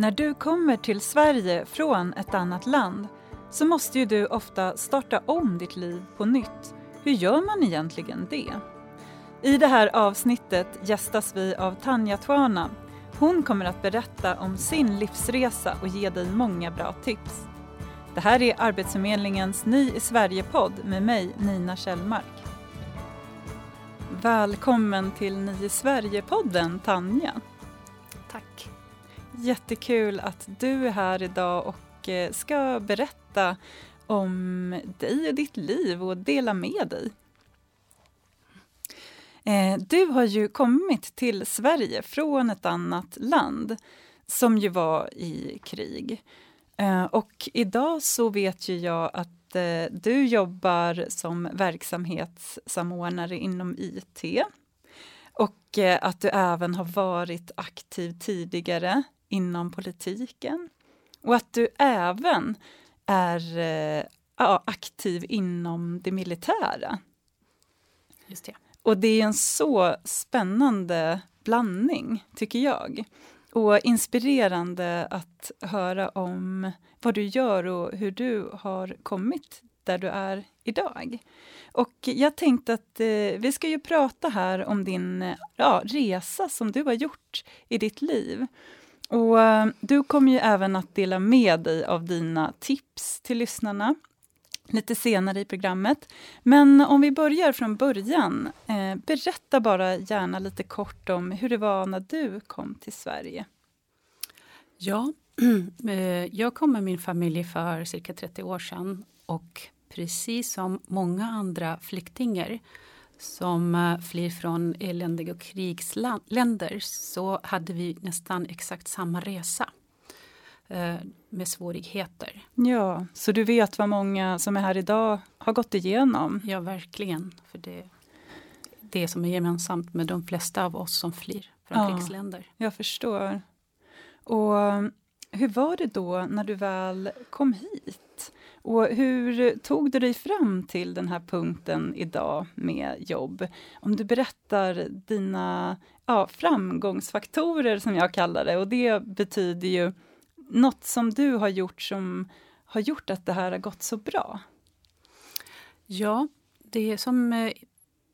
När du kommer till Sverige från ett annat land så måste ju du ofta starta om ditt liv på nytt. Hur gör man egentligen det? I det här avsnittet gästas vi av Tanja Twana. Hon kommer att berätta om sin livsresa och ge dig många bra tips. Det här är Arbetsförmedlingens Ny i Sverige-podd med mig, Nina Kjellmark. Välkommen till Ny i Sverige-podden, Tanja. Tack. Jättekul att du är här idag och eh, ska berätta om dig och ditt liv och dela med dig. Eh, du har ju kommit till Sverige från ett annat land som ju var i krig. Eh, och idag så vet ju jag att du jobbar som verksamhetssamordnare inom IT och att du även har varit aktiv tidigare inom politiken. Och att du även är eh, aktiv inom det militära. Just det. Och det är en så spännande blandning, tycker jag. Och inspirerande att höra om vad du gör och hur du har kommit där du är idag. Och jag tänkte att eh, vi ska ju prata här om din ja, resa som du har gjort i ditt liv. Och eh, du kommer ju även att dela med dig av dina tips till lyssnarna lite senare i programmet. Men om vi börjar från början, eh, berätta bara gärna lite kort om hur det var när du kom till Sverige. Ja, eh, jag kom med min familj för cirka 30 år sedan och precis som många andra flyktingar som eh, flyr från eländiga krigsländer så hade vi nästan exakt samma resa eh, med svårigheter. Ja, så du vet vad många som är här idag har gått igenom? Ja, verkligen. För det, det som är gemensamt med de flesta av oss som flyr från ja, krigsländer. Jag förstår. Och hur var det då när du väl kom hit? Och hur tog du dig fram till den här punkten idag med jobb? Om du berättar dina ja, framgångsfaktorer som jag kallar det och det betyder ju något som du har gjort som har gjort att det här har gått så bra. Ja, det är som eh,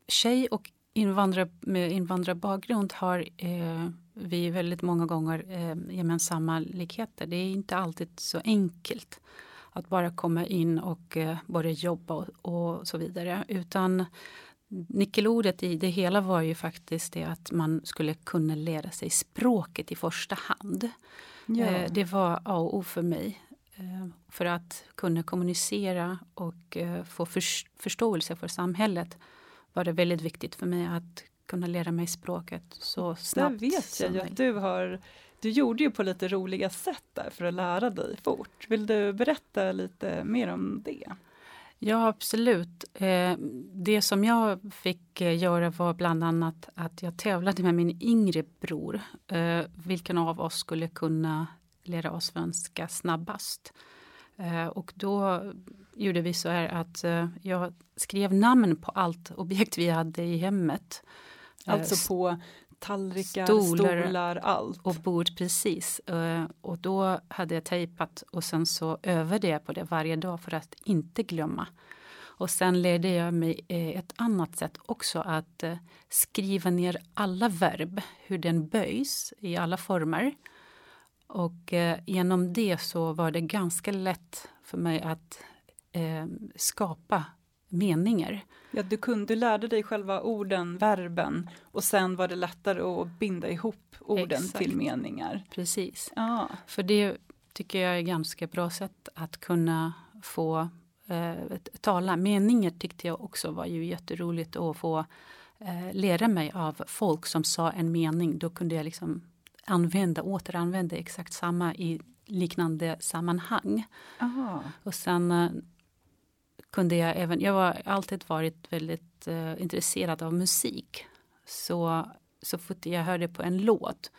tjej och invandrare med invandrarbakgrund har eh, vi väldigt många gånger eh, gemensamma likheter. Det är inte alltid så enkelt att bara komma in och eh, börja jobba och, och, så vidare. Utan nyckelordet i det hela var ju faktiskt det att man skulle kunna lära sig språket i första hand. Ja. Eh, det var A och O för mig. Eh, för att kunna kommunicera och få för, förståelse för samhället var det väldigt viktigt för mig att kunna lära mig språket så snabbt. Det vet jag ju att du har du gjorde ju på lite roliga sätt där för att lära dig fort. Vill du berätta lite mer om det? Ja, absolut. Eh, det som jag fick eh, göra var bland annat att jag tävlade med min yngre bror. Eh, vilken av oss skulle kunna lära oss svenska snabbast? Och då gjorde vi så här att jag skrev namn på allt objekt vi hade i hemmet. Alltså på tallrikar, stolar, stolar, allt. Och bord, precis. Uh, och då hade jag tejpat och sen så övade jag på det varje dag för att inte glömma. Och sen lärde jag mig uh, ett annat sätt också att skriva ner alla verb, hur den böjs i alla former. Och genom det så var det ganska lätt för mig att skapa meningar. Ja, du, kunde, du lärde dig själva orden, verben och sen var det lättare att binda ihop orden Exakt. till meningar. Precis. Ja. För det tycker jag är ett ganska bra sätt att kunna få eh, tala. Meningar tyckte jag också var ju jätteroligt att få eh, lära mig av folk som sa en mening. Då kunde jag liksom använda, återanvända exakt samma i liknande sammanhang. Aha. Och sen eh, kunde jag även, jag har alltid varit väldigt eh, intresserad av musik. Så, så fort jag hörde på en låt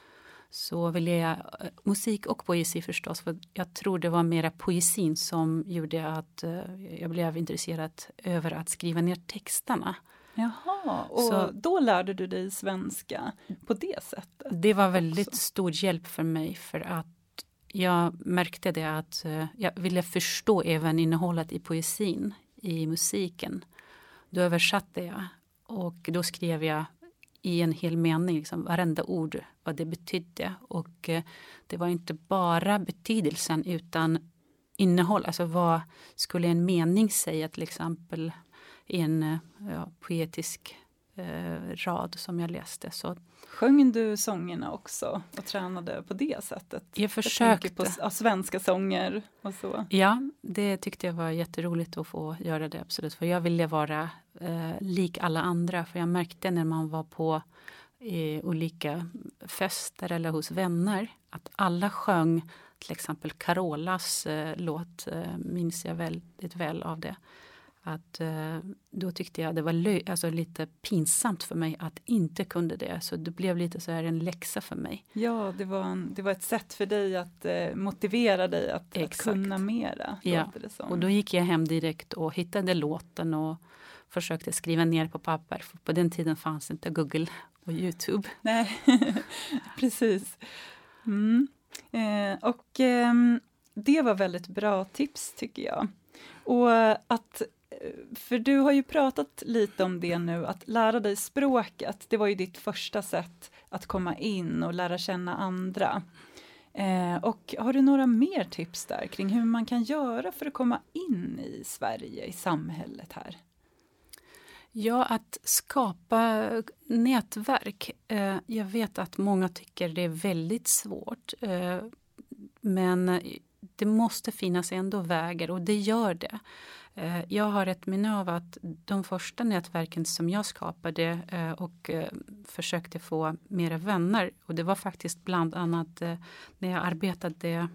så ville jag, eh, musik och poesi förstås, för jag tror det var mera poesin som gjorde att eh, jag blev intresserad över att skriva ner texterna. Jaha, och så, då lärde du dig svenska på det sättet? Det var väldigt också. stor hjälp för mig för att jag märkte det att uh, jag ville förstå även innehållet i poesin, i musiken. Då översatte jag och då skrev jag i en hel mening, liksom, varenda ord, vad det betydde. Och eh, det var inte bara betydelsen utan innehåll, alltså vad skulle en mening säga till exempel i en eh, ja, poetisk rad som jag läste. Så Sjöng du sångerna också och tränade på det sättet? Jag försökte. Jag på ja, svenska sånger och så. Ja, det tyckte jag var jätteroligt att få göra det absolut. För jag ville vara eh, lik alla andra. För jag märkte när man var på eh, olika fester eller hos vänner att alla sjöng till exempel Carolas eh, låt, eh, minns jag väldigt väl av det att eh, då tyckte jag det var alltså lite pinsamt för mig att inte kunde det. Så det blev lite så här en läxa för mig. Ja, det var, en, det var ett sätt för dig att eh, motivera dig att, att, kunna mera. Ja, och då gick jag hem direkt och hittade låten och försökte skriva ner på papper. För på den tiden fanns inte Google och Youtube. Nej, precis. Mm. Eh, och eh, det var väldigt bra tips tycker jag. Och att för du har ju pratat lite om det nu, att lära dig språket, det var ju ditt första sätt att komma in och lära känna andra. Eh, och har du några mer tips där kring hur man kan göra för att komma in i Sverige, i samhället här? Ja, att skapa nätverk. Eh, jag vet att många tycker det är väldigt svårt. Eh, men det måste finnas ändå vägar och det gör det. Eh, jag har ett minne av att de första nätverken som jag skapade eh, och eh, försökte få mera vänner och det var faktiskt bland annat när jag arbetade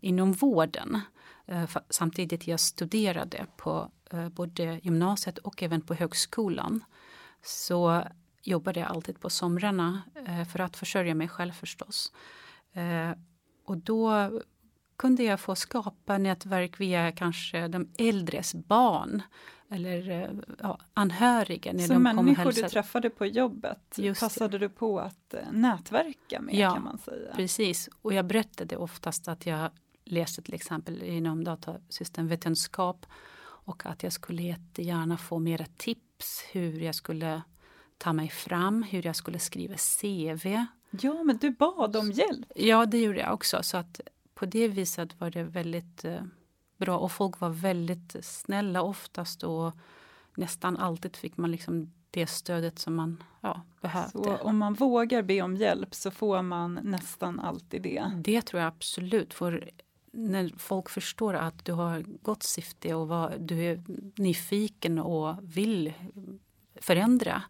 inom vården samtidigt jag studerade på både gymnasiet och även på högskolan så jobbade jag alltid på somrarna för att försörja mig själv förstås. Och då kunde jag få skapa nätverk via kanske de äldres barn eller eh, ja, anhöriga. När Så de människor du träffade på jobbet Just passade det. du på att eh, nätverka med ja, kan man säga? precis. Och jag berättade oftast att jag läste till exempel inom datasystemvetenskap och att jag skulle jättegärna få mera tips hur jag skulle ta mig fram, hur jag skulle skriva CV. Ja, men du bad om hjälp. Ja, det gjorde jag också. Så att på det viset var det väldigt eh, bra och folk var väldigt snälla oftast och nästan alltid fick man liksom det stödet som man ja, behövde. Så om man vågar be om hjälp så får man nästan alltid det? Det tror jag absolut. För när folk förstår att du har gott syfte och vad, du är nyfiken och vill förändra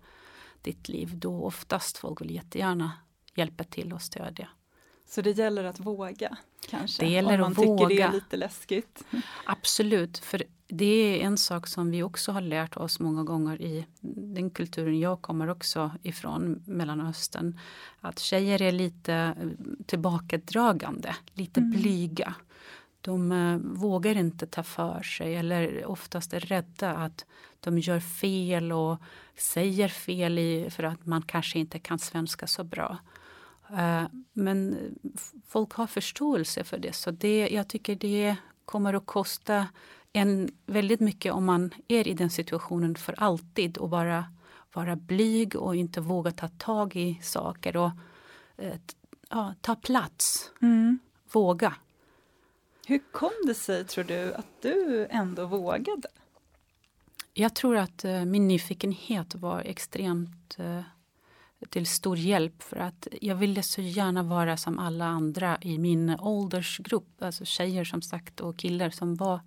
ditt liv, då oftast folk vill jättegärna hjälpa till och stödja. Så det gäller att våga? Kanske, det gäller om man att tycker våga. det är lite läskigt. Absolut, för det är en sak som vi också har lärt oss många gånger i den kulturen jag kommer också ifrån, Mellanöstern. Att tjejer är lite eh, tillbakadragande, lite mm. blyga. De uh, vågar inte ta för sig eller oftast är rädda att de gör fel och säger fel i, för att man kanske inte kan svenska så bra. Eh, men folk har förståelse för det. Så det, jag tycker det kommer att kosta en väldigt mycket om man är i den situationen för alltid och bara vara blyg och inte våga ta tag i saker och eh, ja, ta plats. Mm. Våga. Hur kom det sig, tror du, att du ändå vågade? Jag tror att min nyfikenhet var extremt till stor hjälp för att jag ville så gärna vara som alla andra i min åldersgrupp. Alltså tjejer som sagt och killar som var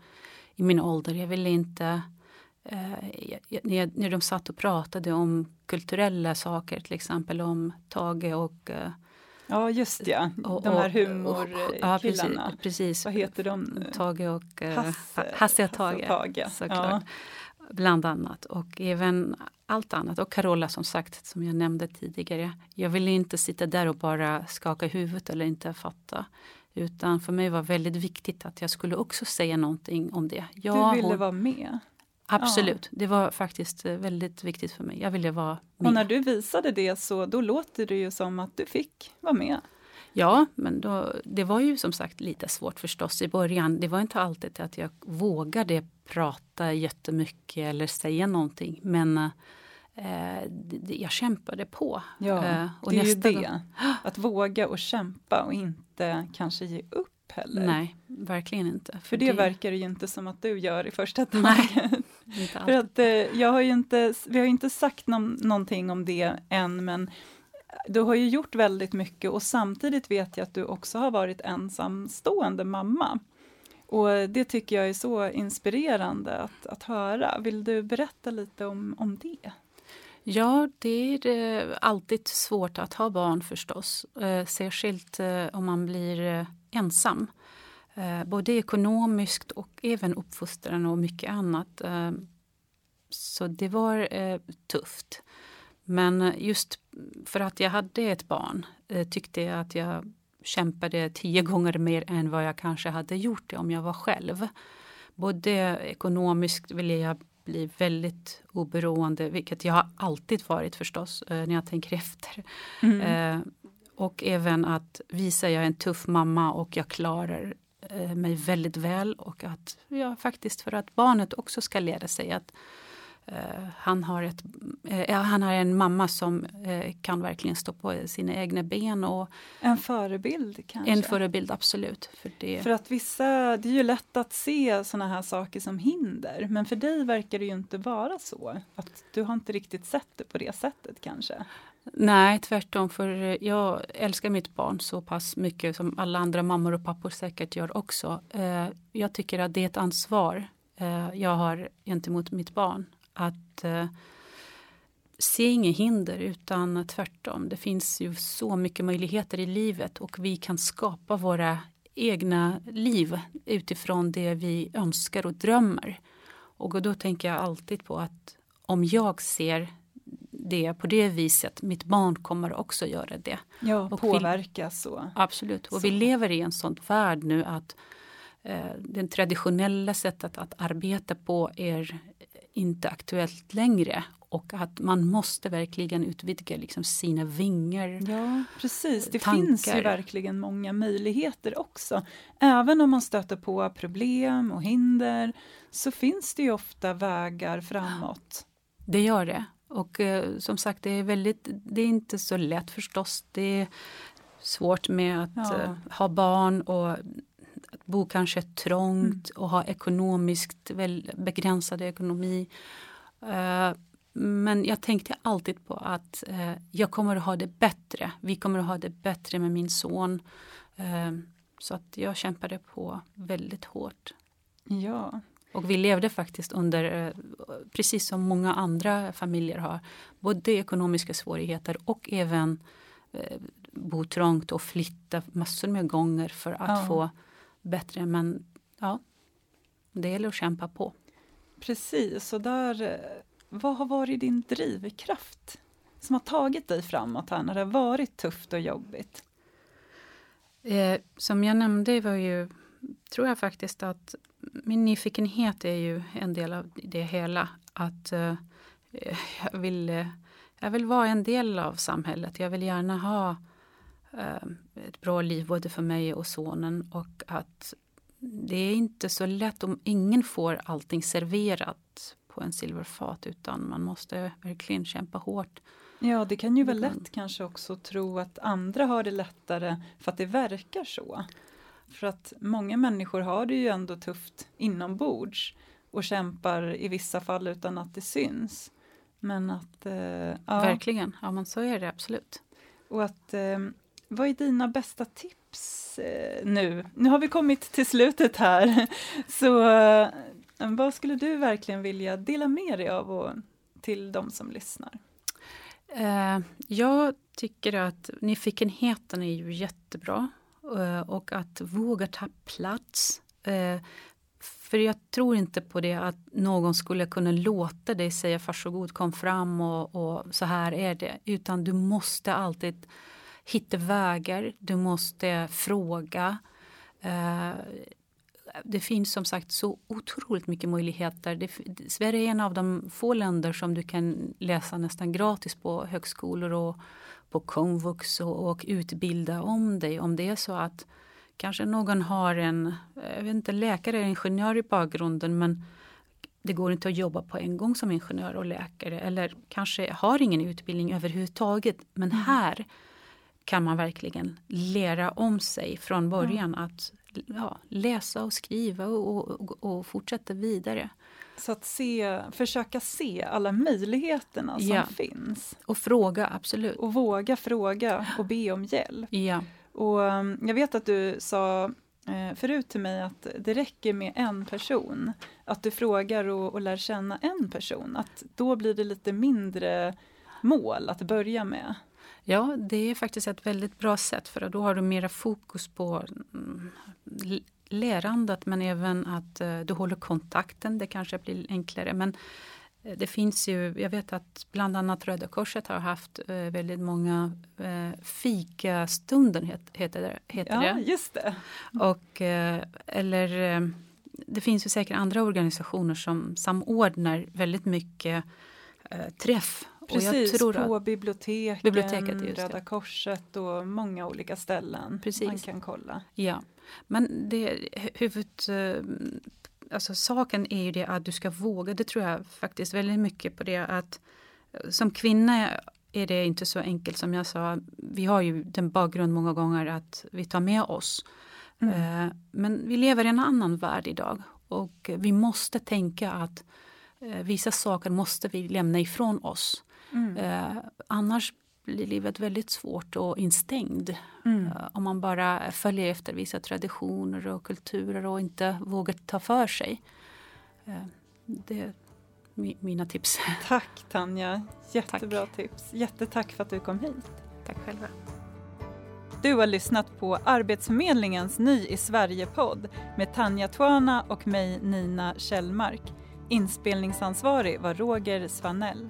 i min ålder. Jag ville inte eh, när, när de satt och pratade om kulturella saker, till exempel om Tage och eh, Ja just ja, och, de här humorkillarna. Ja, precis. Vad heter de? Tage och eh, Hasse, Hasse och Tage. Hasse och Tage. Såklart. Ja. Bland annat och även allt annat. Och Carola som sagt, som jag nämnde tidigare. Jag ville inte sitta där och bara skaka huvudet eller inte fatta. Utan för mig var väldigt viktigt att jag skulle också säga någonting om det. Jag, du ville hon, vara med? Absolut, ja. det var faktiskt eh, väldigt viktigt för mig. Jag ville vara med. Och när du visade det så då låter det ju som att du fick vara med. Ja, men då, det var ju som sagt lite svårt förstås i början. Det var inte alltid att jag vågade prata jättemycket eller säga någonting. Men eh, jag kämpade på. Ja, eh, och det är ju det. Att våga och kämpa och inte kanske ge upp heller. Nej, verkligen inte. För, för det, det, verkar det ju inte som att du gör i första taget. för att eh, jag har ju inte, vi har ju inte sagt någon, någonting om det än, men du har ju gjort väldigt mycket och samtidigt vet jag att du också har varit ensamstående mamma. Och det tycker jag är så inspirerande att, att höra. Vill du berätta lite om, om det? Ja, det är eh, alltid svårt att ha barn förstås. Eh, särskilt eh, om man blir ensam. Både ekonomiskt och även uppfostran och mycket annat. Så det var tufft. Men just för att jag hade ett barn tyckte jag att jag kämpade tio gånger mer än vad jag kanske hade gjort det om jag var själv. Både ekonomiskt ville jag bli väldigt oberoende, vilket jag alltid varit förstås eh, när jag tänker efter. Mm. Eh, och även att visa jag är en tuff mamma och jag klarar eh, mig väldigt väl och att ja, faktiskt för att barnet också ska lära sig att han, har ett, uh, han har en mamma som kan verkligen stå på sina egna ben. Och en förebild kanske? En förebild, absolut. För, det. för att vissa, det är ju lätt att se såna här saker som hinder, men för dig verkar det ju inte vara så. Att du har inte riktigt sett det på det sättet kanske? Nej, tvärtom. För jag älskar mitt barn så pass mycket som alla andra mammor och pappor säkert gör också. Jag tycker att det är ett ansvar jag har gentemot mitt barn att eh, se inga hinder utan tvärtom. Det finns ju så mycket möjligheter i livet och vi kan skapa våra egna liv utifrån det vi önskar och drömmer. Och då tänker jag alltid på att om jag ser det på det viset, mitt barn kommer också göra det. Ja, och påverkas så. Absolut, och så. vi lever i en sån värld nu att eh, det traditionella sättet att arbeta på är inte aktuellt längre och att man måste verkligen utvidga liksom sina vingar. Ja, precis. Det tankar. finns ju verkligen många möjligheter också. Även om man stöter på problem och hinder så finns det ju ofta vägar framåt. Det gör det. Och eh, som sagt, det är, väldigt, det är inte så lätt förstås. Det är svårt med att ja. eh, ha barn och bo kanske trångt mm. och ha ekonomiskt väl begränsad ekonomi. Uh, men jag tänkte alltid på att uh, jag kommer att ha det bättre. Vi kommer att ha det bättre med min son. Uh, så att jag kämpade på väldigt hårt. Ja. Och vi levde faktiskt under, precis som många andra familjer har, både ekonomiska svårigheter och även bo trångt och flytta massor med gånger för att ja. få bättre. Men ja, det gäller att kämpa på. Precis, och där, eh, vad har varit din drivkraft som har tagit dig framåt här när det har varit tufft och jobbigt? Eh, som jag nämnde var ju, tror jag faktiskt att min nyfikenhet är ju en del av det hela. Att eh, jag, vill, eh, jag vill vara en del av samhället. Jag vill gärna ha ett bra liv både för mig och sonen och att det är inte så lätt om ingen får allting serverat på en silverfat utan man måste verkligen kämpa hårt. Ja, det kan ju vara lätt kanske också tro att andra har det lättare för att det verkar så. För att många människor har det ju ändå tufft inombords och kämpar i vissa fall utan att det syns. Men att... Eh, ja. Verkligen, ja men så är det absolut. Och att eh, vad är dina bästa tips eh, nu? Nu har vi kommit till slutet här. Så eh, vad skulle du verkligen vilja dela med dig av och, till de som lyssnar? Eh, jag tycker att nyfikenheten är ju jättebra och att våga ta plats. För jag tror inte på det att någon skulle kunna låta dig säga varsågod kom fram och, och så här är det. Utan du måste alltid hitta vägar, du måste fråga. Eh, det finns som sagt så otroligt mycket möjligheter. Det, Sverige är en av de få länder som du kan läsa nästan gratis på högskolor och på komvux och, och utbilda om dig. Om det är så att kanske någon har en jag vet inte, läkare eller ingenjör i bakgrunden men det går inte att jobba på en gång som ingenjör och läkare eller kanske har ingen utbildning överhuvudtaget. Men mm. här kan man verkligen lära om sig från början mm. att ja, läsa och skriva och, och, och, fortsätta vidare. Så att se, försöka se alla möjligheterna som ja. finns. Och fråga, absolut. Och våga fråga och be om hjälp. Ja. Och um, jag vet att du sa eh, förut till mig att det räcker med en person. Att du frågar och, och lär känna en person. Att då blir det lite mindre mål att börja med. Ja, det är faktiskt ett väldigt bra sätt för då har du mera fokus på mm, lärandet men även att uh, du håller kontakten. Det kanske blir enklare. Men uh, det finns ju, jag vet att bland annat Röda Korset har haft uh, väldigt många fikastunden het, heter det. Heter ja, det. just det. Och, eller det finns ju säkert andra organisationer som samordnar väldigt mycket träff Precis, på biblioteken, biblioteket, Röda Korset och många olika ställen Precis. man kan kolla. Ja, men det huvud eh, alltså saken är ju det att du ska våga. Det tror jag faktiskt väldigt mycket på det att eh, som kvinna är det inte så enkelt som jag sa. Vi har ju den bakgrund många gånger att vi tar med oss. Mm. Eh, men vi lever i en annan värld idag och vi måste tänka att vissa saker måste vi lämna ifrån oss. Mm. Eh, annars blir livet väldigt svårt och instängd. Mm. Eh, om man bara följer efter vissa traditioner och kulturer och inte vågar ta för sig. Eh, det är mina tips. Tack Tanja, jättebra Tack. tips. Jättetack för att du kom hit. Tack själva. Du har lyssnat på Arbetsförmedlingens Ny i Sverige-podd med Tanja Tuana och mig Nina Kjellmark. Inspelningsansvarig var Roger Svanell.